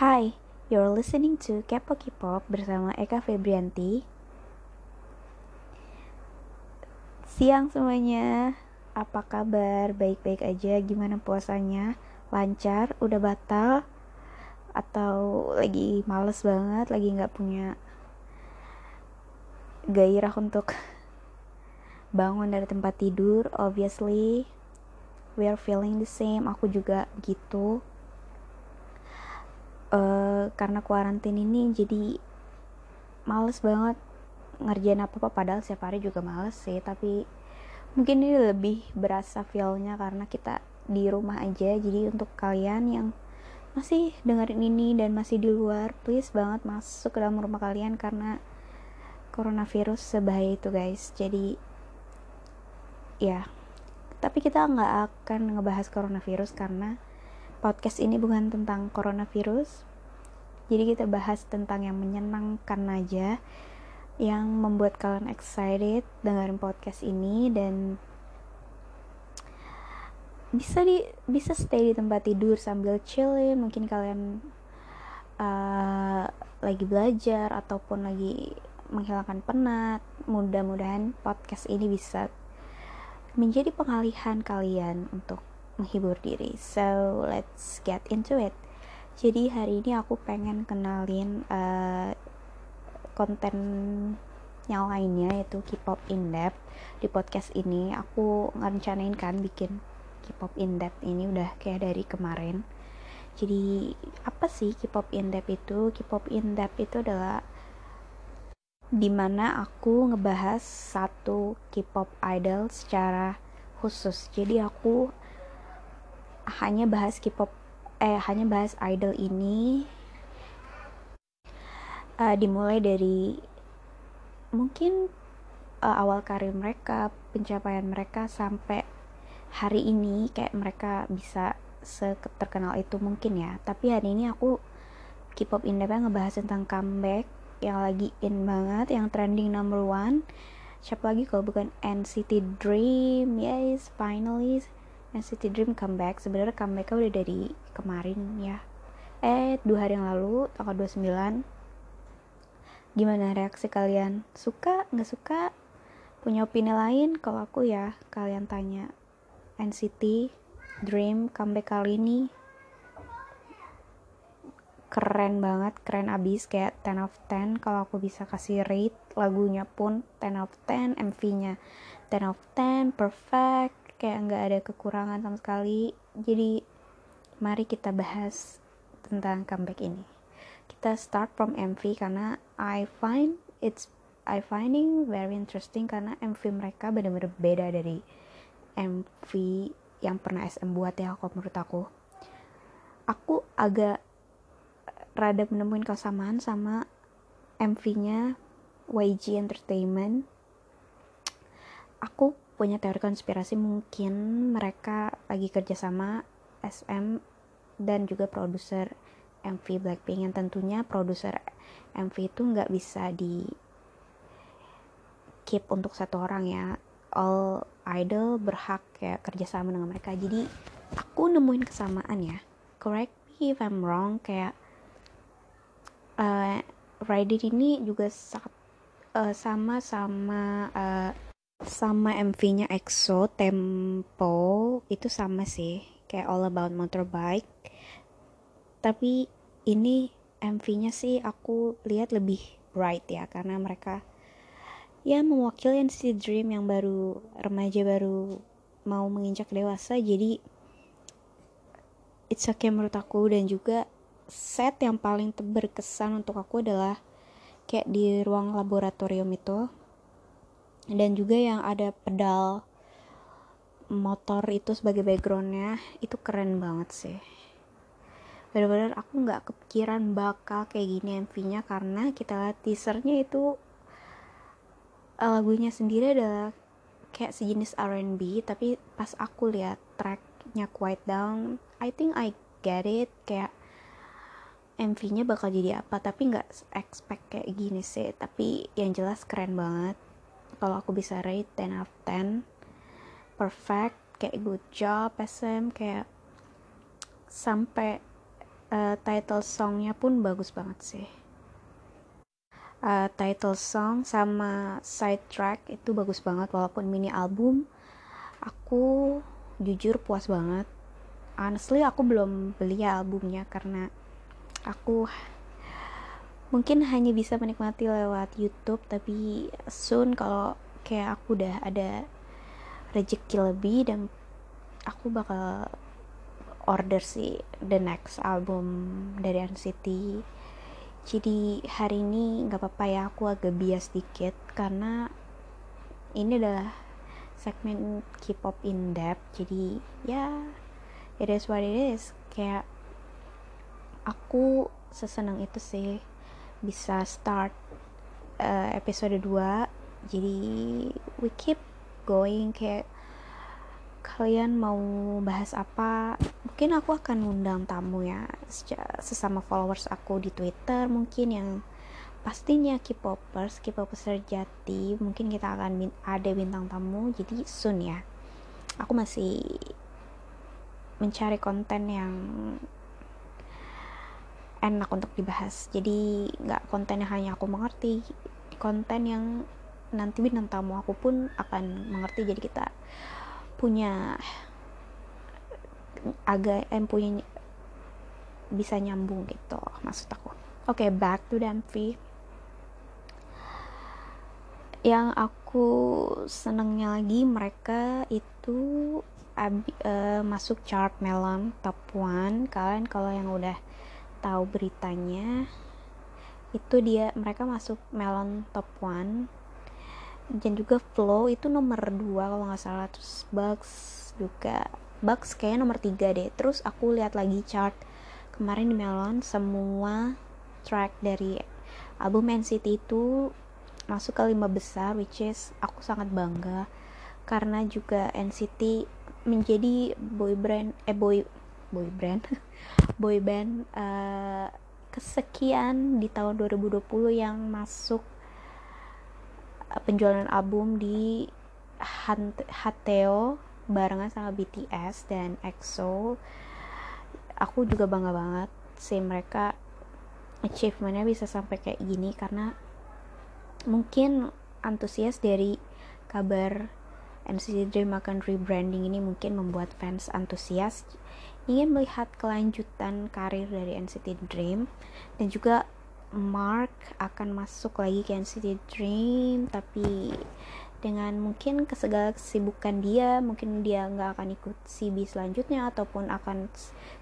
Hai, you're listening to Kepo K-pop bersama Eka Febrianti. Siang semuanya, apa kabar? Baik-baik aja? Gimana puasanya? Lancar? Udah batal? Atau lagi males banget? Lagi nggak punya gairah untuk bangun dari tempat tidur? Obviously, we are feeling the same. Aku juga gitu uh, karena kuarantin ini jadi males banget ngerjain apa apa padahal setiap hari juga males sih tapi mungkin ini lebih berasa feelnya karena kita di rumah aja. Jadi untuk kalian yang masih dengerin ini dan masih di luar please banget masuk ke dalam rumah kalian karena coronavirus sebahaya itu guys. Jadi ya. Tapi kita nggak akan ngebahas coronavirus karena podcast ini bukan tentang coronavirus. Jadi kita bahas tentang yang menyenangkan aja yang membuat kalian excited dengerin podcast ini dan bisa di bisa stay di tempat tidur sambil chillin. Mungkin kalian uh, lagi belajar ataupun lagi menghilangkan penat mudah-mudahan podcast ini bisa menjadi pengalihan kalian untuk menghibur diri. So let's get into it. Jadi hari ini aku pengen kenalin uh, konten yang lainnya yaitu K-pop in depth. Di podcast ini aku ngerencanain kan bikin K-pop in depth ini udah kayak dari kemarin. Jadi apa sih K-pop in depth itu? K-pop in depth itu adalah di mana aku ngebahas satu K-pop idol secara khusus. Jadi aku hanya bahas K-pop eh hanya bahas idol ini uh, dimulai dari mungkin uh, awal karir mereka, pencapaian mereka sampai hari ini kayak mereka bisa terkenal itu mungkin ya. Tapi hari ini aku K-pop Independent ngebahas tentang comeback yang lagi in banget, yang trending number one. Siapa lagi kalau bukan NCT Dream? Yes, finally NCT Dream comeback sebenarnya comebacknya udah dari kemarin ya. Eh dua hari yang lalu tanggal 29 gimana reaksi kalian? Suka nggak suka? Punya opini lain? Kalau aku ya kalian tanya. NCT Dream comeback kali ini keren banget keren abis kayak 10 of 10 kalau aku bisa kasih rate lagunya pun 10 of 10 MV nya 10 of 10 perfect kayak nggak ada kekurangan sama sekali. Jadi mari kita bahas tentang comeback ini. Kita start from MV karena I find it's I finding very interesting karena MV mereka benar-benar beda dari MV yang pernah SM buat ya kalau menurut aku. Aku agak rada menemuin kesamaan sama MV-nya YG Entertainment. Aku punya teori konspirasi mungkin mereka lagi kerjasama SM dan juga produser MV Blackpink. Yang tentunya produser MV itu nggak bisa di keep untuk satu orang ya. All idol berhak ya kerjasama dengan mereka. Jadi aku nemuin kesamaan ya. Correct me if I'm wrong kayak uh, Rider ini juga uh, sama sama uh, sama MV-nya EXO Tempo itu sama sih. Kayak All About Motorbike. Tapi ini MV-nya sih aku lihat lebih bright ya karena mereka ya mewakili si Dream yang baru remaja baru mau menginjak dewasa. Jadi it's okay menurut aku. Dan juga set yang paling berkesan untuk aku adalah kayak di ruang laboratorium itu dan juga yang ada pedal motor itu sebagai backgroundnya itu keren banget sih. Benar-benar aku nggak kepikiran bakal kayak gini MV-nya karena kita lihat teasernya itu eh, lagunya sendiri adalah kayak sejenis R&B tapi pas aku lihat tracknya Quiet Down I think I get it kayak MV-nya bakal jadi apa tapi nggak expect kayak gini sih. Tapi yang jelas keren banget kalau aku bisa rate 10 out of 10 perfect kayak good job SM kayak sampai uh, title songnya pun bagus banget sih. Uh, title song sama side track itu bagus banget walaupun mini album. Aku jujur puas banget. Honestly aku belum beli albumnya karena aku mungkin hanya bisa menikmati lewat YouTube tapi soon kalau kayak aku udah ada rezeki lebih dan aku bakal order sih the next album dari NCT jadi hari ini nggak apa-apa ya aku agak bias dikit karena ini adalah segmen K-pop in depth. Jadi ya it is what it is. Kayak aku sesenang itu sih bisa start uh, episode 2 jadi we keep going. Kayak kalian mau bahas apa mungkin aku akan undang tamu ya. Sesama followers aku di twitter mungkin yang pastinya K-popers, K-popers mungkin kita akan ada bintang tamu. Jadi soon ya. Aku masih mencari konten yang enak untuk dibahas. Jadi nggak konten yang hanya aku mengerti konten yang nanti bintang tamu aku pun akan mengerti. Jadi kita punya agak em punya bisa nyambung gitu maksud aku. Oke okay, back to MV yang aku senengnya lagi mereka itu abi, uh, masuk chart melon top one. Kalian kalau yang udah tahu beritanya itu dia mereka masuk melon top one. Dan juga flow itu nomor 2 kalau nggak salah terus bugs juga bugs kayaknya nomor 3 deh. Terus aku lihat lagi chart kemarin di melon semua track dari album NCT itu masuk ke lima besar which is aku sangat bangga. Karena juga NCT menjadi boy brand eh boy boy brand boy band uh, kesekian di tahun 2020 yang masuk uh, penjualan album di Hateo barengan sama BTS dan EXO aku juga bangga banget sih mereka achievementnya bisa sampai kayak gini karena mungkin antusias dari kabar NCT Dream akan rebranding ini mungkin membuat fans antusias ingin melihat kelanjutan karir dari NCT Dream dan juga Mark akan masuk lagi ke NCT Dream tapi dengan mungkin kesegala kesibukan dia mungkin dia nggak akan ikut CB selanjutnya ataupun akan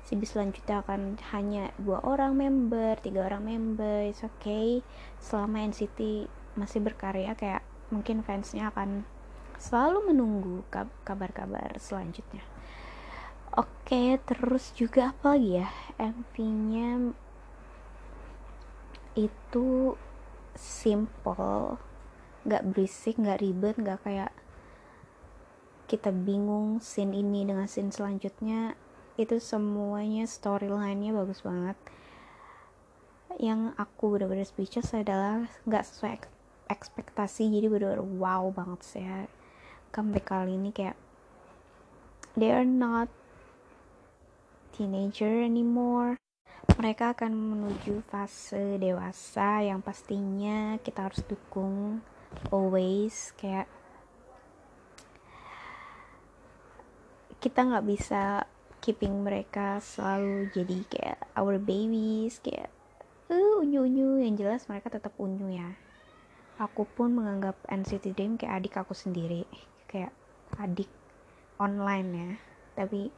CB selanjutnya akan hanya dua orang member tiga orang member it's okay. Selama NCT masih berkarya kayak mungkin fansnya akan selalu menunggu kabar-kabar selanjutnya Oke, terus juga apa lagi ya? MV-nya itu simple, nggak berisik, nggak ribet, nggak kayak kita bingung scene ini dengan scene selanjutnya. Itu semuanya storyline-nya bagus banget. Yang aku bener-bener speechless adalah nggak sesuai ekspektasi, jadi bener-bener wow banget sih ya. Comeback kali ini kayak they are not teenager anymore. Mereka akan menuju fase dewasa yang pastinya kita harus dukung always kayak kita nggak bisa keeping mereka selalu jadi kayak our babies kayak uh, unyu unyu yang jelas mereka tetap unyu ya. Aku pun menganggap NCT Dream kayak adik aku sendiri kayak adik online ya. Tapi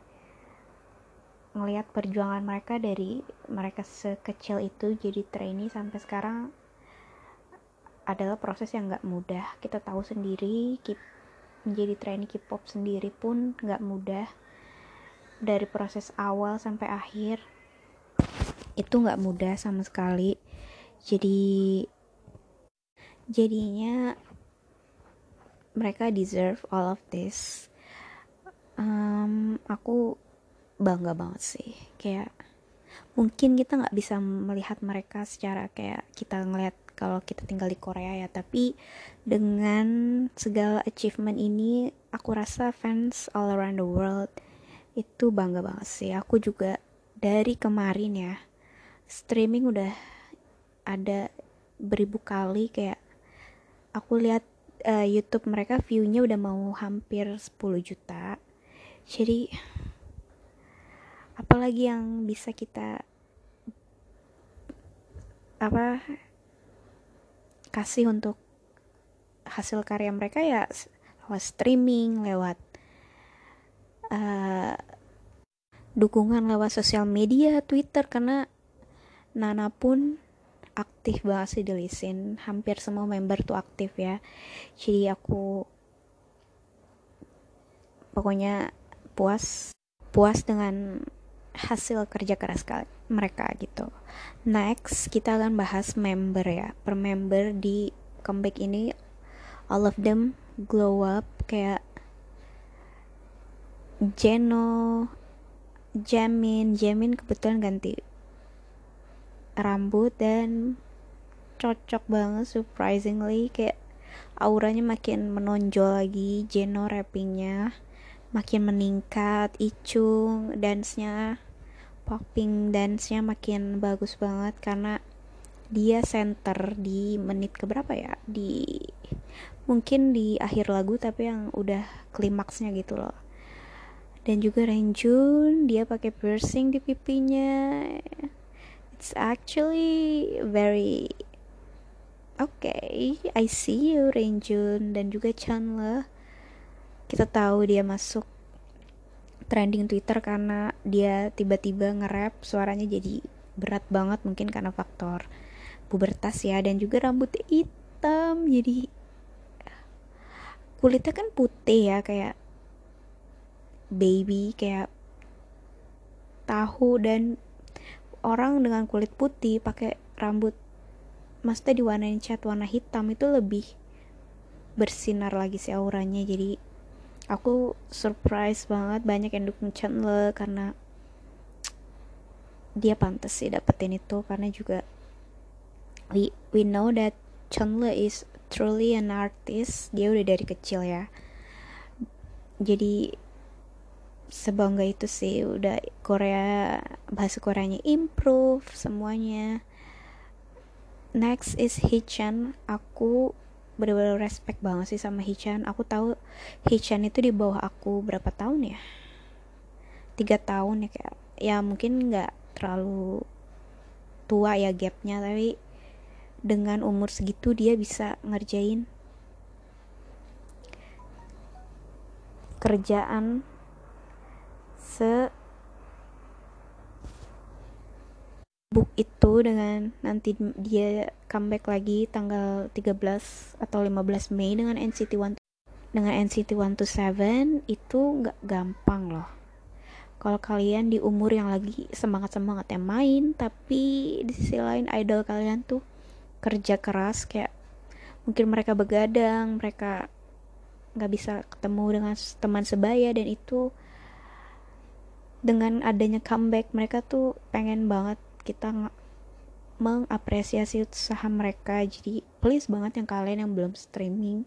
ngelihat perjuangan mereka dari mereka sekecil itu jadi trainee sampai sekarang adalah proses yang nggak mudah. Kita tahu sendiri keep, menjadi trainee K-pop sendiri pun nggak mudah. Dari proses awal sampai akhir itu nggak mudah sama sekali. Jadi jadinya mereka deserve all of this. Um, aku bangga banget sih. Kayak mungkin kita nggak bisa melihat mereka secara kayak kita ngelihat kalau kita tinggal di Korea ya tapi dengan segala achievement ini aku rasa fans all around the world itu bangga banget sih. Aku juga dari kemarin ya streaming udah ada beribu kali kayak aku lihat uh, YouTube mereka viewnya udah mau hampir 10 juta. Jadi apalagi yang bisa kita apa kasih untuk hasil karya mereka ya lewat streaming lewat uh, dukungan lewat sosial media Twitter karena Nana pun aktif banget sih di Lisin. Hampir semua member tuh aktif ya. Jadi aku pokoknya puas puas dengan hasil kerja keras mereka gitu. Next kita akan bahas member ya. Per member di comeback ini all of them glow up kayak Jeno Jamin. Jamin kebetulan ganti rambut dan cocok banget surprisingly kayak auranya makin menonjol lagi Jeno rappingnya makin meningkat Icung dance-nya popping dance-nya makin bagus banget karena dia center di menit keberapa ya? Di mungkin di akhir lagu tapi yang udah klimaksnya gitu loh. Dan juga Renjun dia pakai piercing di pipinya. It's actually very okay. I see you Renjun. Dan juga Chandler. Kita tahu dia masuk trending Twitter karena dia tiba-tiba nge-rap suaranya jadi berat banget mungkin karena faktor pubertas ya dan juga rambutnya hitam jadi kulitnya kan putih ya kayak baby kayak tahu dan orang dengan kulit putih pakai rambut maksudnya diwarnain cat warna hitam itu lebih bersinar lagi si auranya jadi aku surprise banget banyak yang dukung Chandler karena dia pantas sih dapetin itu. Karena juga we we know that Chandler is truly an artist. Dia udah dari kecil ya. Jadi sebangga itu sih. Udah Korea bahasa Koreanya improve semuanya. Next is Hichan aku bener-bener respect banget sih sama Hichan aku tahu Hichan itu di bawah aku berapa tahun ya? Tiga tahun ya kayak ya mungkin nggak terlalu tua ya gapnya tapi dengan umur segitu dia bisa ngerjain kerjaan se book itu dengan nanti dia comeback lagi tanggal 13 atau 15 Mei dengan NCT One dengan NCT 127 itu nggak gampang loh. Kalau kalian di umur yang lagi semangat semangatnya main tapi di sisi lain idol kalian tuh kerja keras kayak mungkin mereka begadang mereka nggak bisa ketemu dengan teman sebaya dan itu dengan adanya comeback mereka tuh pengen banget kita mengapresiasi usaha mereka. Jadi please banget yang kalian yang belum streaming.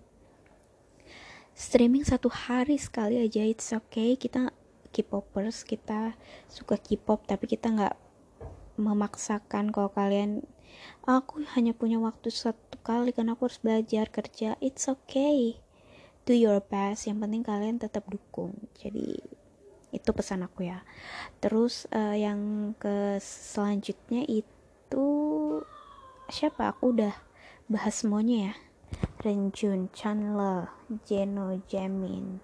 Streaming satu hari sekali aja it's okay. Kita K-popers kita suka K-pop tapi kita nggak memaksakan kalau kalian aku hanya punya waktu satu kali karena aku harus belajar kerja. It's okay. Do your best. Yang penting kalian tetap dukung. Jadi itu pesan aku ya. Terus uh, yang ke selanjutnya itu siapa? Aku udah bahas semuanya ya. Renjun, Chandler, Jeno, Jamin,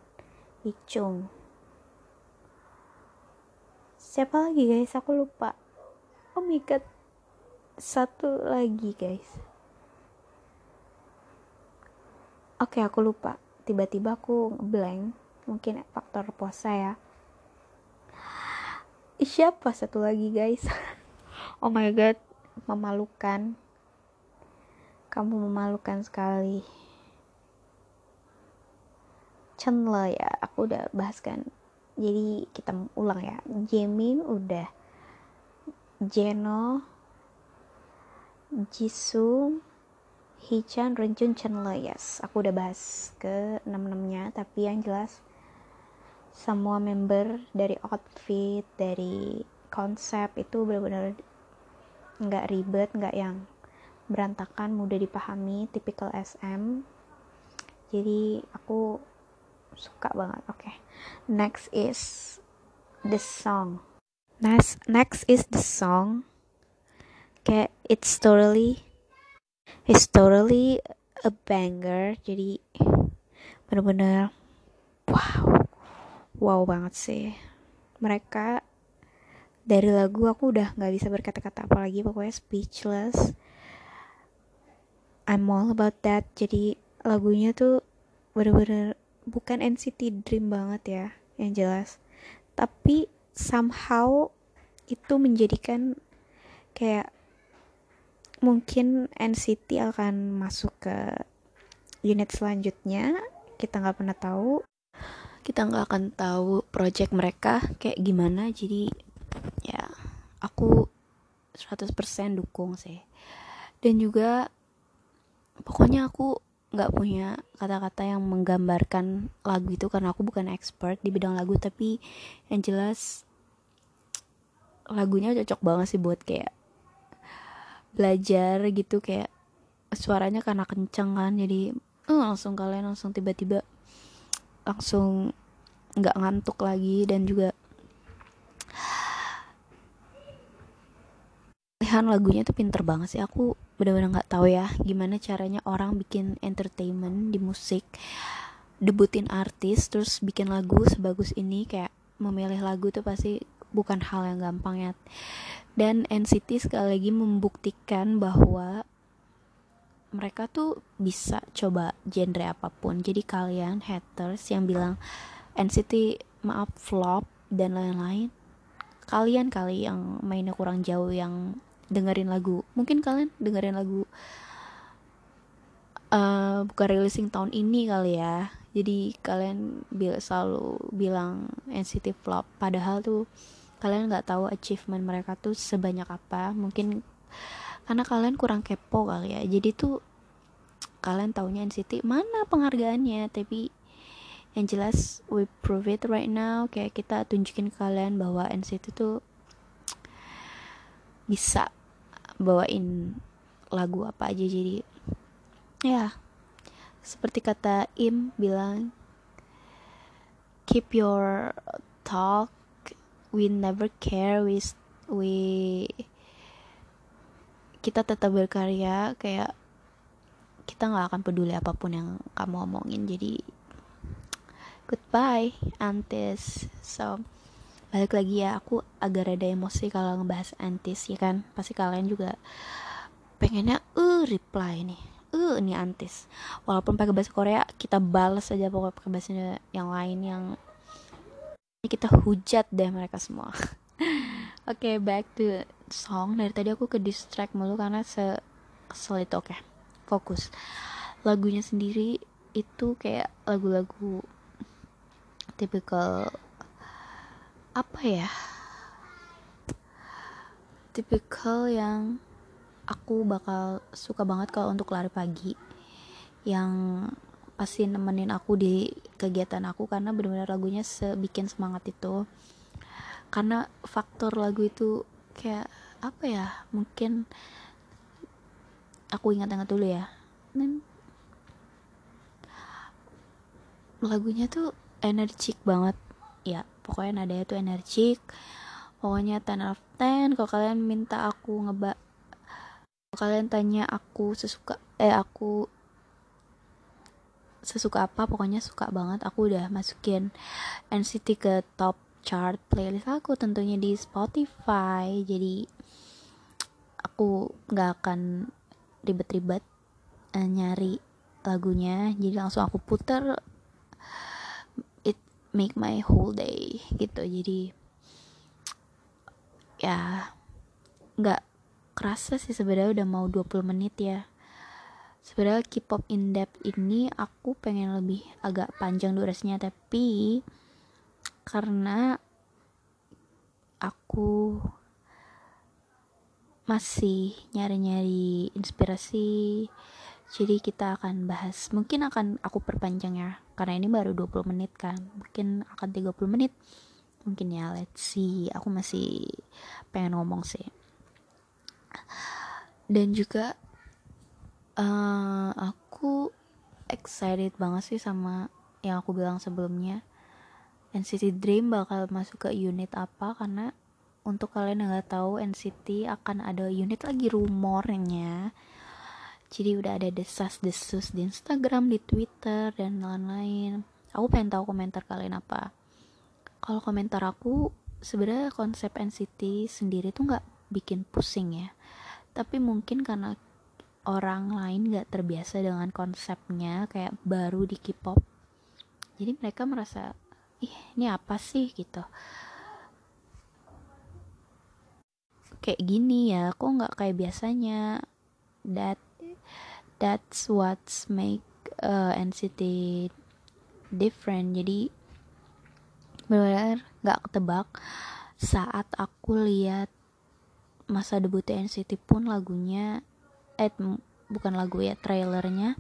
Ichung siapa lagi guys? Aku lupa. Oh my god. Satu lagi guys. Oke okay, aku lupa. Tiba-tiba aku blank mungkin faktor puasa ya siapa? Satu lagi guys. Oh my god memalukan. Kamu memalukan sekali. Chandler ya aku udah bahas kan. Jadi kita ulang ya. Jamin udah. Jeno Jisoo Hichan, Renjun, Chandler. Yes aku udah bahas ke 6 nya tapi yang jelas semua member dari outfit dari konsep itu benar-benar nggak ribet nggak yang berantakan mudah dipahami tipikal SM jadi aku suka banget oke. Okay. next is the song. Next next is the song. Kayak it's totally it's totally a banger. Jadi bener-bener wow wow banget sih. Mereka dari lagu aku udah nggak bisa berkata-kata apalagi pokoknya speechless. I'm all about that. Jadi lagunya tuh bener-bener bukan NCT Dream banget ya yang jelas. Tapi somehow itu menjadikan kayak mungkin NCT akan masuk ke unit selanjutnya kita nggak pernah tahu kita nggak akan tahu project mereka kayak gimana. Jadi ya aku 100% dukung sih. Dan juga pokoknya aku nggak punya kata-kata yang menggambarkan lagu itu karena aku bukan expert di bidang lagu. Tapi yang jelas lagunya cocok banget sih buat kayak belajar gitu. Kayak suaranya karena kenceng kan. Jadi uh, langsung kalian langsung tiba-tiba langsung nggak ngantuk lagi dan juga pilihan lagunya tuh pinter banget sih. Aku benar-benar nggak tahu ya gimana caranya orang bikin entertainment di musik debutin artis terus bikin lagu sebagus ini kayak memilih lagu tuh pasti bukan hal yang gampang ya. Dan NCT sekali lagi membuktikan bahwa mereka tuh bisa coba genre apa pun. Jadi kalian haters yang bilang NCT maaf flop dan lain-lain. Kalian kali yang mainnya kurang jauh yang dengerin lagu. Mungkin kalian dengerin lagu uh, bukan releasing tahun ini kali ya. Jadi kalian bil selalu bilang NCT flop. Padahal tuh kalian nggak tahu achievement mereka tuh sebanyak apa. Mungkin karena kalian kurang kepo kali ya. Jadi tuh kalian taunya NCT mana penghargaannya? Tapi yang jelas we prove it right now. Kayak kita tunjukin ke kalian bahwa NCT tuh bisa bawain lagu apa aja. Jadi ya seperti kata Im bilang keep your talk. We never care. We we kita tetap berkarya kayak kita nggak akan peduli apa pun yang kamu omongin. Jadi goodbye antis. So balik lagi ya aku agak rada emosi kalau ngebahas antis ya kan? Pasti kalian juga pengennya uh reply nih. Uh ini antis. Walaupun pakai bahasa Korea kita balas aja pokoknya pakai bahasa yang lain yang kita hujat deh mereka semua. Oke okay, back to song dari tadi aku ke distract mulu karena se kesel itu oke okay. fokus lagunya sendiri itu kayak lagu-lagu tipikal apa ya tipikal yang aku bakal suka banget kalau untuk lari pagi yang pasti nemenin aku di kegiatan aku karena benar-benar lagunya sebikin semangat itu karena faktor lagu itu kayak apa ya mungkin aku ingat-ingat dulu ya. Dan lagunya tuh energik banget. Ya pokoknya nadanya tuh energik. Pokoknya 10 out of 10 kalau kalian minta aku ngeba kalau kalian tanya aku sesuka eh aku sesuka apa pokoknya suka banget aku udah masukin NCT ke top chart playlist aku tentunya di Spotify. Jadi aku nggak akan ribet-ribet uh, nyari lagunya. Jadi langsung aku puter make my whole day gitu. Jadi ya nggak kerasa sih sebenarnya udah mau 20 menit ya. Sebenarnya K-pop in depth ini aku pengen lebih agak panjang durasinya tapi karena aku masih nyari-nyari inspirasi jadi kita akan bahas. Mungkin akan aku perpanjang ya karena ini baru 20 menit kan. Mungkin akan 30 menit. Mungkin ya let's see. Aku masih pengen ngomong sih. Dan juga uh, aku excited banget sih sama yang aku bilang sebelumnya NCT Dream bakal masuk ke unit apa karena untuk kalian yang nggak tahu NCT akan ada unit lagi rumornya jadi udah ada desas-desus di Instagram, di Twitter dan lain-lain. Aku pengen tahu komentar kalian apa. Kalau komentar aku sebenarnya konsep NCT sendiri tuh nggak bikin pusing ya. Tapi mungkin karena orang lain nggak terbiasa dengan konsepnya kayak baru di K-pop. Jadi mereka merasa ih ini apa sih gitu. Kayak gini ya, kok nggak kayak biasanya. That that's what's make uh, NCT different jadi benar-benar nggak ketebak saat aku lihat masa debut NCT pun lagunya eh bukan lagu ya trailernya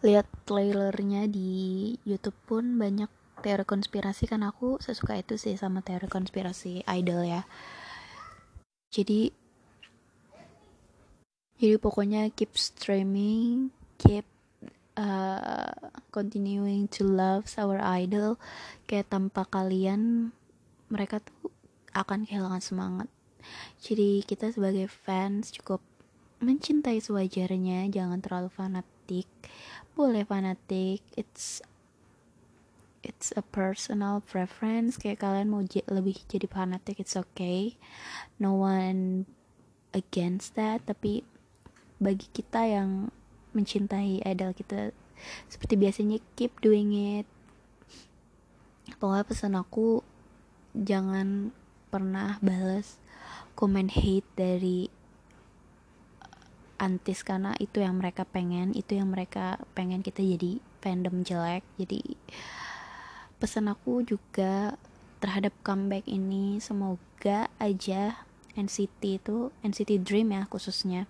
lihat trailernya di YouTube pun banyak teori konspirasi kan aku sesuka itu sih sama teori konspirasi idol ya. Jadi jadi pokoknya keep streaming keep uh, continuing to love our idol kayak tanpa kalian mereka tuh akan kehilangan semangat. Jadi kita sebagai fans cukup mencintai sewajarnya jangan terlalu fanatik. Boleh fanatik it's it's a personal preference. Kayak kalian mau lebih jadi fanatik it's okay. No one against that. Tapi bagi kita yang mencintai idol kita seperti biasanya keep doing it. Pokoknya pesan aku jangan pernah balas komen hate dari antis karena itu yang mereka pengen itu yang mereka pengen kita jadi fandom jelek. Jadi pesan aku juga terhadap comeback ini semoga aja NCT itu NCT Dream ya khususnya.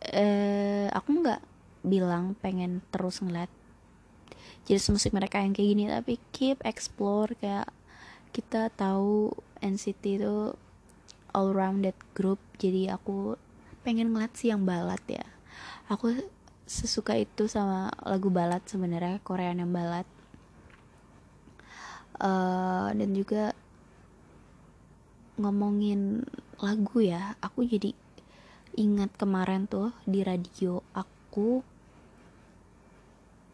Eh aku nggak bilang pengen terus ngeliat jadi musik mereka yang kayak gini tapi keep explore kayak kita tahu NCT itu all rounded group jadi aku pengen ngeliat sih yang balad ya. Aku sesuka itu sama lagu balad sebenarnya Korean yang balad uh, dan juga ngomongin lagu ya aku jadi ingat kemarin tuh di radio aku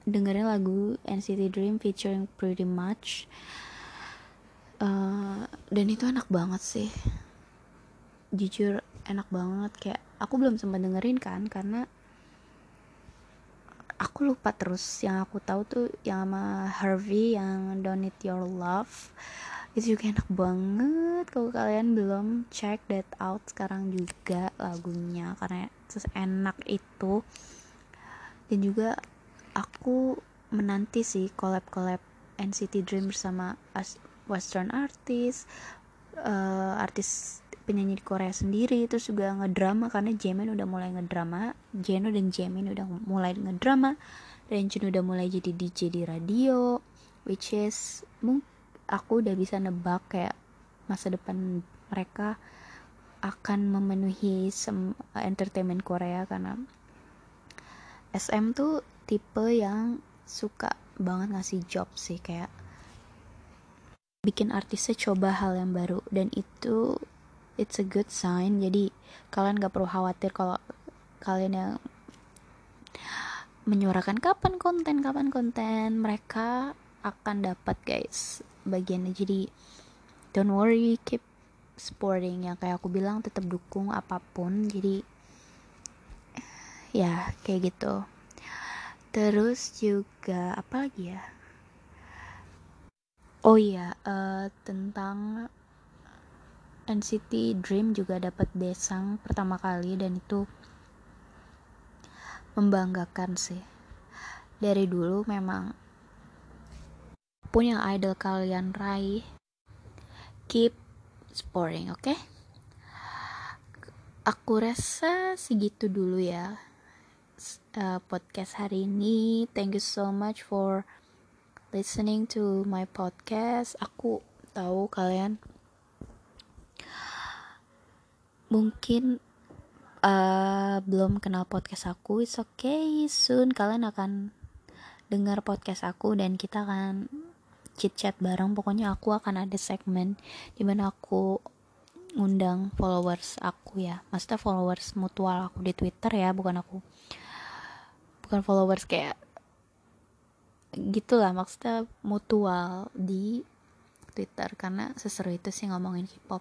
dengerin lagu NCT Dream featuring Pretty Much. Uh, dan itu enak banget sih. Jujur enak banget. Kayak aku belum sempat dengerin kan karena aku lupa terus. Yang aku tahu tuh yang sama Harvey yang Don't Need Your Love. Itu juga enak banget. Kalau kalian belum check that out sekarang juga lagunya. Karena terus enak itu. Dan juga aku menanti sih collab collab NCT Dream bersama Western artist uh, artis penyanyi di Korea sendiri terus juga ngedrama karena Jamin udah mulai ngedrama Jeno dan Jamin udah mulai ngedrama dan Jun udah mulai jadi DJ di radio which is aku udah bisa nebak kayak masa depan mereka akan memenuhi sem entertainment Korea karena SM tuh tipe yang suka banget ngasih job sih kayak bikin artisnya coba hal yang baru dan itu it's a good sign. Jadi kalian gak perlu khawatir kalau kalian yang menyuarakan kapan konten kapan konten mereka akan dapat guys bagiannya. Jadi don't worry keep sporting yang kayak aku bilang tetap dukung apa pun. Jadi ya kayak gitu. Terus juga apa lagi ya? Oh iya uh, tentang NCT Dream juga dapat desang pertama kali dan itu membanggakan sih dari dulu memang apa pun yang idol kalian raih keep sporting oke okay? aku rasa segitu dulu ya uh, podcast hari ini thank you so much for listening to my podcast. Aku tahu kalian mungkin uh, belum kenal podcast aku. It's okay, soon kalian akan dengar podcast aku dan kita akan chit chat bareng. Pokoknya aku akan ada segmen di mana aku ngundang followers aku ya. Maksudnya followers mutual aku di Twitter ya, bukan aku bukan followers kayak gitulah maksudnya mutual di Twitter karena seseru itu sih ngomongin K-pop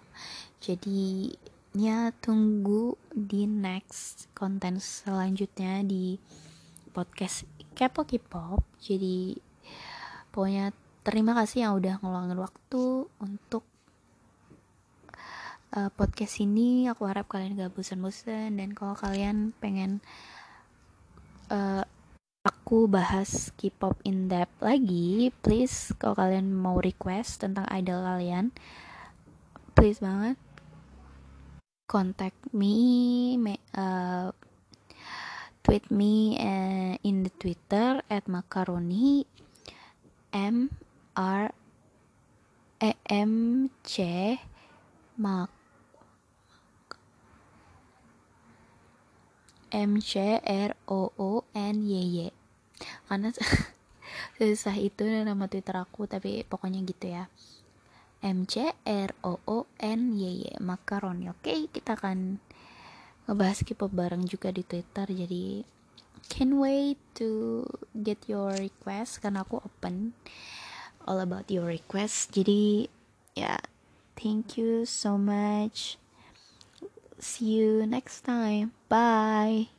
jadi ya tunggu di next konten selanjutnya di podcast Kepo K-pop. Jadi pokoknya terima kasih yang udah ngeluangin waktu untuk uh, podcast ini. Aku harap kalian gak bosan-bosan. Dan kalau kalian pengen uh, aku bahas K-pop in depth lagi, please kalau kalian mau request tentang idol kalian, please banget contact me, me uh, tweet me uh, in the Twitter at macaroni m r e m c M C R O O N Y Y. Karena susah itu nama Twitter aku tapi pokoknya gitu ya M C R O O N Y Y makaroni oke okay, kita akan ngebahas K-pop bareng juga di Twitter jadi can wait to get your request karena aku open all about your request jadi ya yeah, thank you so much See you next time. Bye.